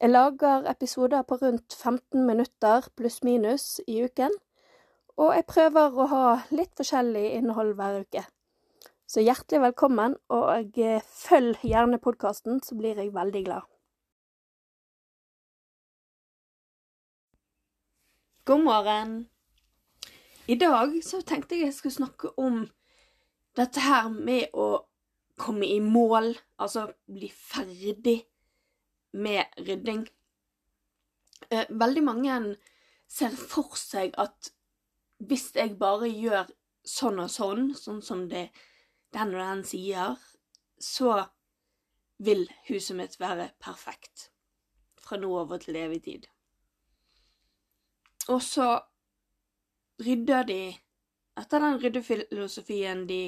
Jeg lager episoder på rundt 15 minutter pluss-minus i uken, og jeg prøver å ha litt forskjellig innhold hver uke. Så hjertelig velkommen, og eh, følg gjerne podkasten, så blir jeg veldig glad. God morgen. I dag så tenkte jeg jeg skulle snakke om dette her med å komme i mål, altså bli ferdig med rydding. Eh, veldig mange ser for seg at hvis jeg bare gjør sånn og sånn, sånn som det den og den sier, så vil huset mitt være perfekt. Fra nå over til evig tid. Og så rydder de etter den ryddefilosofien de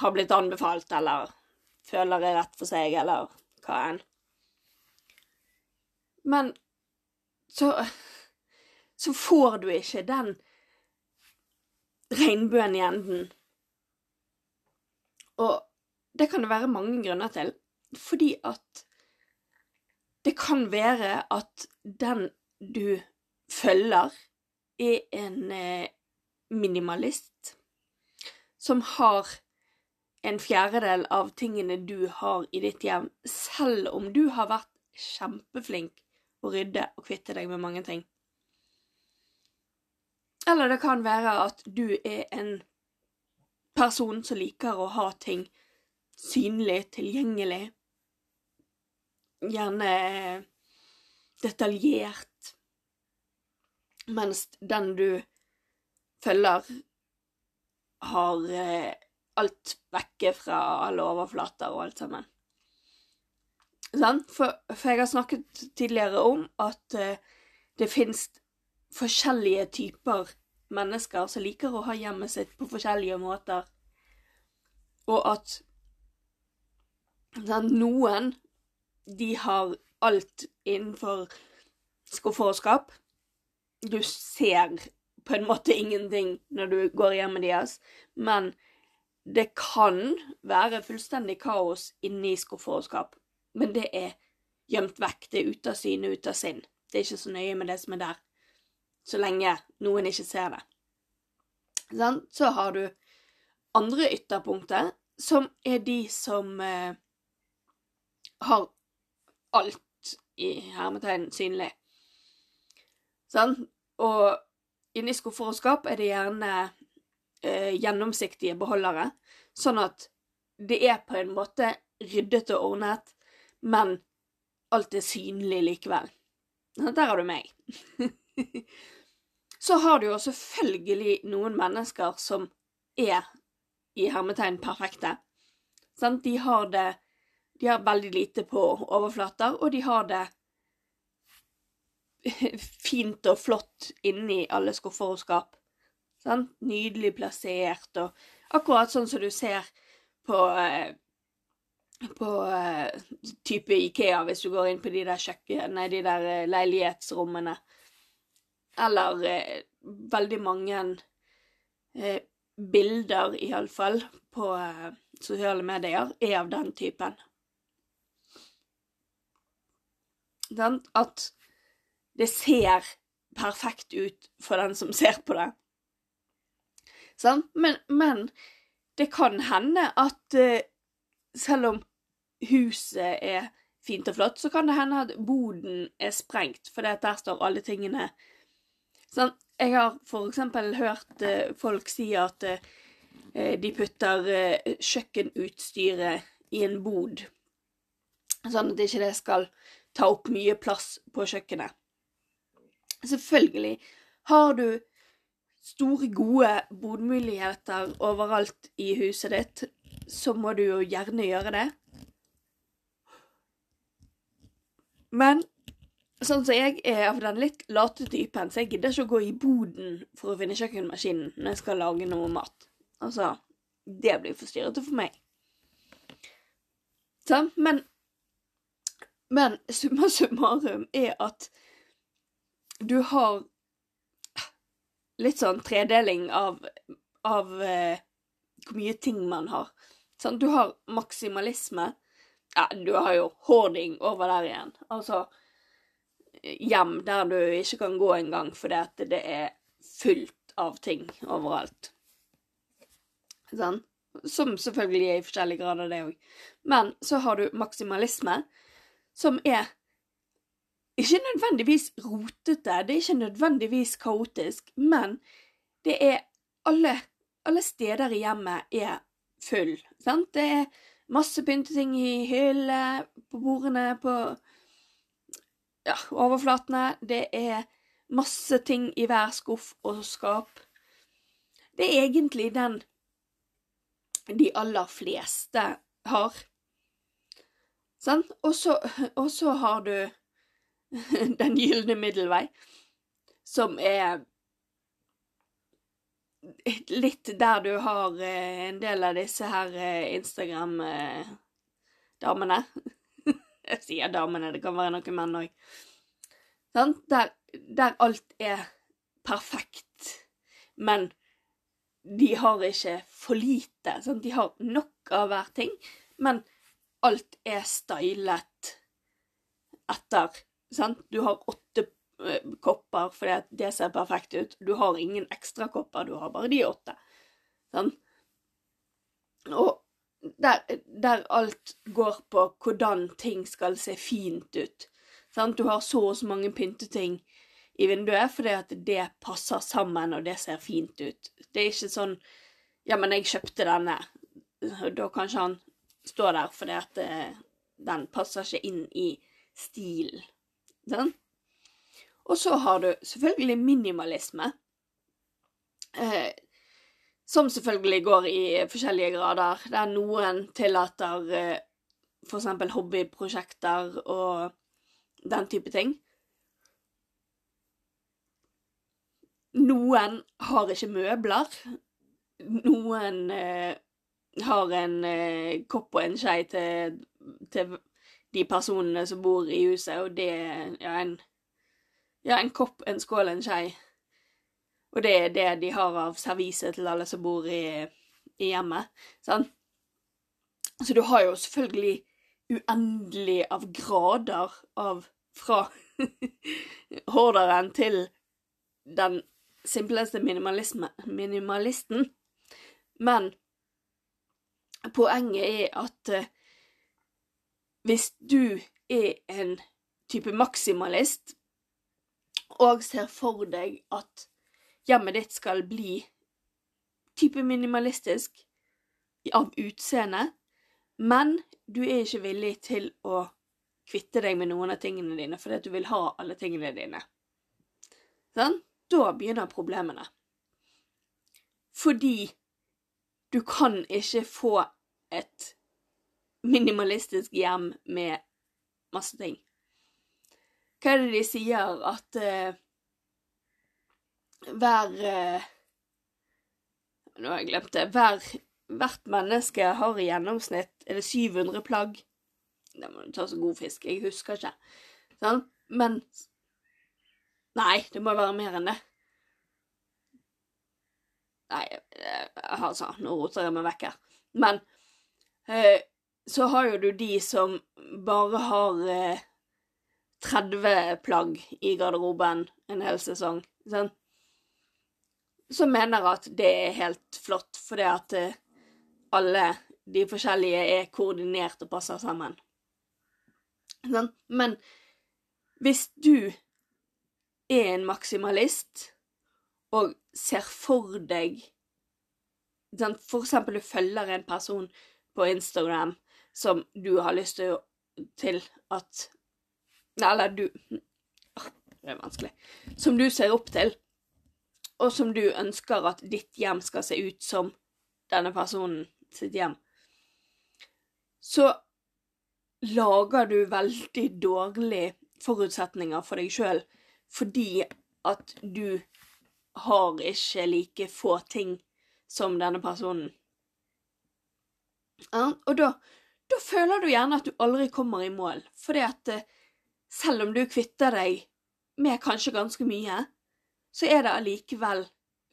har blitt anbefalt, eller føler er rett for seg, eller hva enn. Men så så får du ikke den regnbuen i enden og det kan det være mange grunner til. Fordi at det kan være at den du følger, er en eh, minimalist som har en fjerdedel av tingene du har i ditt hjem, selv om du har vært kjempeflink å rydde og kvitte deg med mange ting. Eller det kan være at du er en person som liker å ha ting synlig, tilgjengelig. Gjerne detaljert. Mens den du følger, har eh, alt vekke fra alle overflater og alt sammen. For, for, jeg har snakket tidligere om at uh, det fins forskjellige typer mennesker som liker å ha hjemmet sitt på forskjellige måter, og at sant, noen de har alt innenfor skuffer og skap. Du ser på en måte ingenting når du går hjemmet deres, men det kan være fullstendig kaos inni skuffer og skap. Men det er gjemt vekk. Det er ute av syne, ute av sinn. Det er ikke så nøye med det som er der så lenge noen ikke ser det. Så har du andre ytterpunkter, som er de som eh, har alt i hermetegn synlig. Sånn? Og inni skuffer og skap er det gjerne eh, gjennomsiktige beholdere, sånn at det er på en måte ryddet og ordnet, men alt er synlig likevel. Der har du meg. Så har du jo selvfølgelig noen mennesker som er i hermetegn perfekte. De har det De har veldig lite på overflater, og de har det fint og flott inni alle skuffer og skap. Nydelig plassert, og akkurat sånn som du ser på eh, på uh, type Ikea, hvis du går inn på de der kjøkkenene, de der uh, leilighetsrommene. Eller eh, veldig mange eh, bilder, iallfall, på eh, sosiale medier, er av den typen. Den, At det ser perfekt ut for den som ser på det. Sånn? Men, men, det kan hende at eh, selv om huset er fint og flott, så kan det hende at boden er sprengt, for der står alle tingene Sånn, jeg har eksempel hørt eh, folk si at eh, de putter eh, kjøkkenutstyret i en bod, sånn at ikke det skal ta opp mye plass på kjøkkenet. Selvfølgelig har du store, gode bodmuligheter overalt i huset ditt, så må du jo gjerne gjøre det. Men sånn som jeg er av den litt late typen, så jeg gidder ikke å gå i boden for å finne kjøkkenmaskinen når jeg skal lage noe mat. Altså, det blir for styrete for meg. Sånn, men Men summa summarum er at du har litt sånn tredeling av, av eh, hvor mye ting man har. Sånn, du har maksimalisme. Ja, du har jo hoarding over der igjen. Altså hjem der du ikke kan gå engang fordi at det er fullt av ting overalt. Sånn? Som selvfølgelig er i forskjellige grader, det òg. Men så har du maksimalisme, som er ikke nødvendigvis rotete, det er ikke nødvendigvis kaotisk, men det er alle, alle steder i hjemmet er full. Sant? Det er masse pynteting i hyllene, på bordene, på ja, overflatene. Det er masse ting i hver skuff og skap. Det er egentlig den de aller fleste har. Sånn? Og så har du Den gylne middelvei, som er litt der du har eh, en del av disse her eh, Instagram-damene. Jeg sier damene, det kan være noen menn òg. Der, der alt er perfekt, men de har ikke for lite. Sant? De har nok av hver ting, men alt er stylet etter. Sant? Du har åtte kopper for det ser perfekt ut. Du har ingen ekstra kopper, du har bare de åtte. Sånn? Og der, der, alt går på hvordan ting skal se fint ut. Sånn? Du har så og så mange pynteting i vinduet fordi at det passer sammen, og det ser fint ut. Det er ikke sånn Ja, men jeg kjøpte denne. Da kan ikke han stå der fordi at eh, den passer ikke inn i stilen. Sånn? Og så har du selvfølgelig minimalisme. Eh, som selvfølgelig går i forskjellige grader, der noen tillater eh, eksempel hobbyprosjekter og den type ting. Noen har ikke møbler. Noen eh, har en eh, kopp og en skei til, til, de personene som bor i huset, og det er ja, en, ja, en kopp, en skål, en skei. Og det er det de har av servise til alle som bor i, i hjemmet. Sant? Så du har jo selvfølgelig uendelig av grader av fra horderen til den simpleste minimalisten. Men poenget er at uh, hvis du er en type maksimalist og ser for deg at hjemmet ditt skal bli type minimalistisk av utseende, men du er ikke villig til å kvitte deg med noen av tingene dine fordi at du vil ha alle tingene dine. Sånn? Da begynner problemene. Fordi du kan ikke få et minimalistisk hjem med masse ting. Hva er det de sier at uh, hver uh, Nå har jeg glemt det. Hver, hvert menneske har i gjennomsnitt er det 700 plagg. Det må du ta så god fisk. Jeg husker ikke. Sånn? Men Nei, det må være mer enn det. Nei, altså, nå roter jeg meg vekk her. Men eh, så har jo du de som bare har eh, 30 plagg i garderoben en hel sesong. Sånn. Som mener at det er helt flott, fordi at eh, alle de forskjellige er koordinert og passer sammen. Sånn. Men hvis du er en maksimalist og ser for deg sånn, For eksempel du følger en person på Instagram som du har lyst til at Eller du Det er vanskelig. Som du ser opp til, og som du ønsker at ditt hjem skal se ut som denne personen sitt hjem. Så lager du veldig dårlige forutsetninger for deg sjøl fordi at du har ikke like få ting som denne personen. Og da, da føler du gjerne at du aldri kommer i mål, fordi at eh, selv om du kvitter deg med kanskje ganske mye, så er det allikevel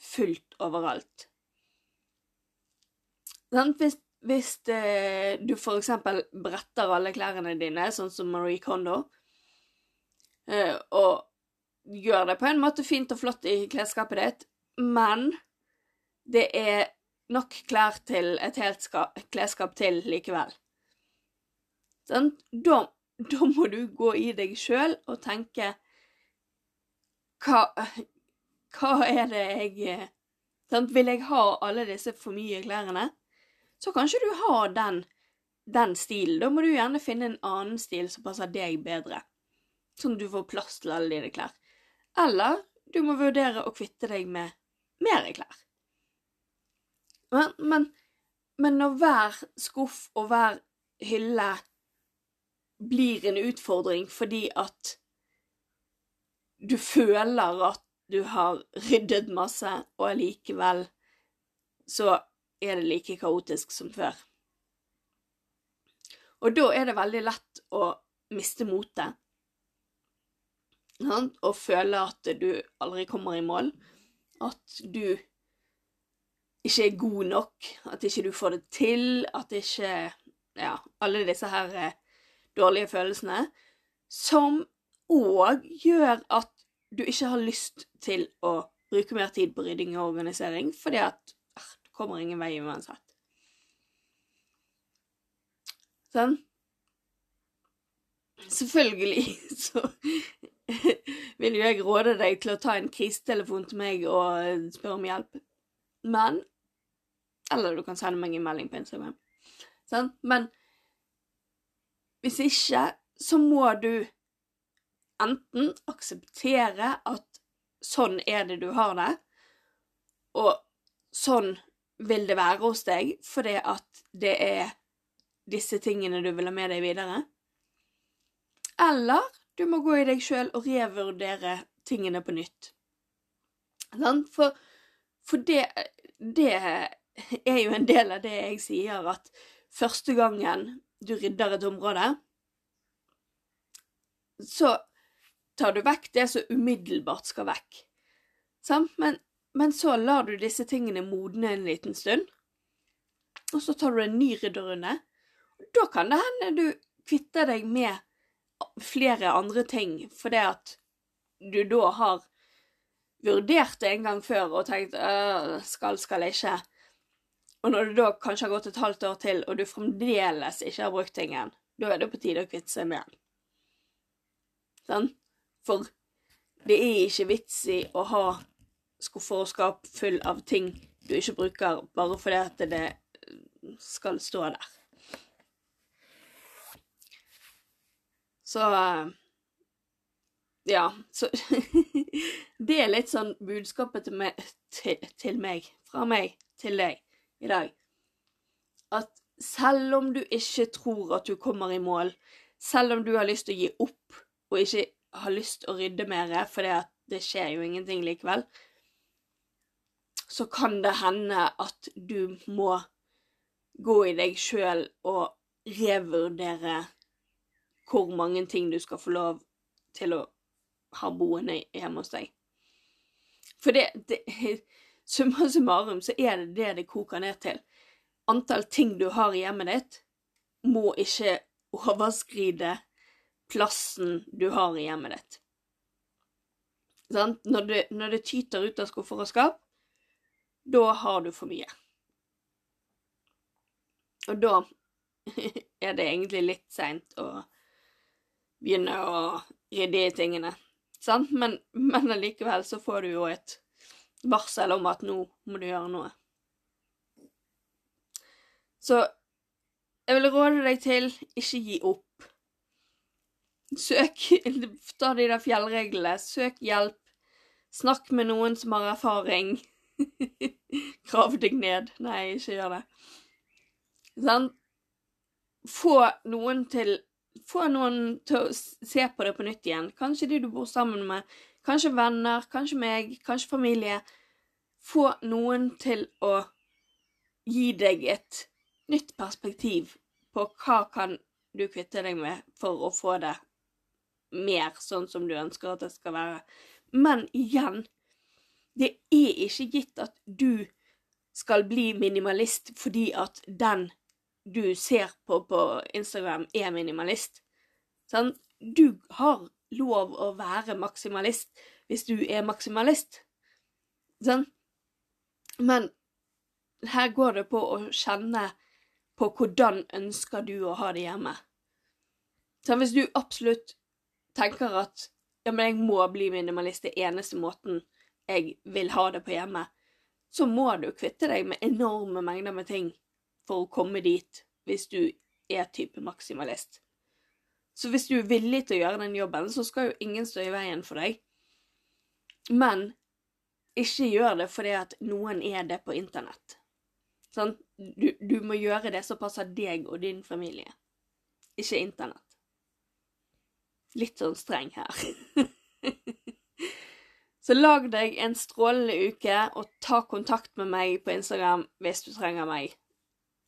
fullt overalt. Hvis, hvis eh, du for eksempel bretter alle klærne dine, sånn som Marie Kondo, eh, og gjør det på en måte fint og flott i klesskapet ditt, men det er nok klær til et helt klesskap til likevel. Sånn? Da, da, må du gå i deg sjøl og tenke hva, hva er det jeg sant? Vil jeg ha alle disse for mye klærne? Så kan ikke du ha den, den stilen. Da må du gjerne finne en annen stil som passer deg bedre. Sånn at du får plass til alle dine klær. Eller du må vurdere å kvitte deg med mer klær. Men, men, men når hver skuff og hver hylle blir en utfordring fordi at du føler at du har ryddet masse, og allikevel så er det like kaotisk som før. Og da er det veldig lett å miste motet. Og føle at du aldri kommer i mål. At du ikke er god nok, at ikke du får det til, at ikke Ja, alle disse her eh, dårlige følelsene. Som òg gjør at du ikke har lyst til å bruke mer tid på rydding og organisering, fordi at ah, du kommer ingen vei uansett. Sånn. Selvfølgelig så vil jo jeg råde deg til å ta en krisetelefon til meg og spørre om hjelp. Men eller du kan sende meg en melding på Instagram. Sånn? Men hvis ikke, så må du enten akseptere at sånn er det du har det, og sånn vil det være hos deg fordi at det er disse tingene du vil ha med deg videre. Eller du må gå i deg sjøl og revurdere tingene på nytt. For, for det, det er jo en del av det jeg sier, at første gangen du rydder et område, så tar du vekk det som umiddelbart skal vekk. Men, men, så lar du disse tingene modne en liten stund, og så tar du en ny rydderunde. Da kan det hende du kvitter deg med flere andre ting, fordi at du da har vurdert det en gang før og tenkt skal, skal jeg ikke. Og når det da kanskje har gått et halvt år til, og du fremdeles ikke har brukt tingen, da er det på tide å kvitte seg med den. Sånn? For det er ikke vits i å ha skuffer og skap full av ting du ikke bruker, bare fordi at det skal stå der. Så Ja, så Det er litt sånn budskapet til meg, til, til meg, fra meg til deg i dag. At selv om du ikke tror at du kommer i mål, selv om du har lyst til å gi opp og ikke har lyst til å rydde mer, for det skjer jo ingenting likevel, så kan det hende at du må gå i deg sjøl og revurdere hvor mange ting du skal få lov til å ha boende hjemme hos deg. For det, det summa summarum så er det det det koker ned til. Antall ting du har i hjemmet ditt, må ikke overskride plassen du har i hjemmet ditt. Når det, når det tyter ut av skuffer og skap, da har du for mye. Og da er det egentlig litt seint å begynne å rydde i tingene. Sant? Men, men allikevel så får du jo et varsel om at nå må du gjøre noe. Så jeg vil råde deg til ikke gi opp. Søk Ta de der fjellreglene. Søk hjelp. Snakk med noen som har erfaring. Grav deg ned. Nei, ikke gjør det. Sant? Få noen til få noen til å se på det på nytt igjen. Kanskje de du bor sammen med, kanskje venner, kanskje meg, kanskje familie. Få noen til å gi deg et nytt perspektiv på hva kan du kvitte deg med for å få det mer sånn som du ønsker at det skal være. Men igjen, det er ikke gitt at du skal bli minimalist fordi at den du ser på på Instagram, er minimalist. Sånn? Du har lov å være maksimalist hvis du er maksimalist. Sånn? Men her går det på å kjenne på hvordan ønsker du å ha det hjemme. Så hvis du absolutt tenker at ja, men jeg må bli minimalist, det eneste måten jeg vil ha det på hjemme, så må du kvitte deg med enorme mengder med ting for å komme dit, hvis du er type maksimalist. Så hvis du er villig til å gjøre den jobben, så skal jo ingen stå i veien for deg. Men ikke gjør det fordi at noen er det på internett. Sånn? Du, du må gjøre det som passer deg og din familie, ikke internett. Litt sånn streng her. Så lag deg en strålende uke, og ta kontakt med meg på Instagram hvis du trenger meg.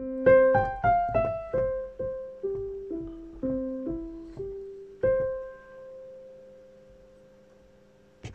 Thank you.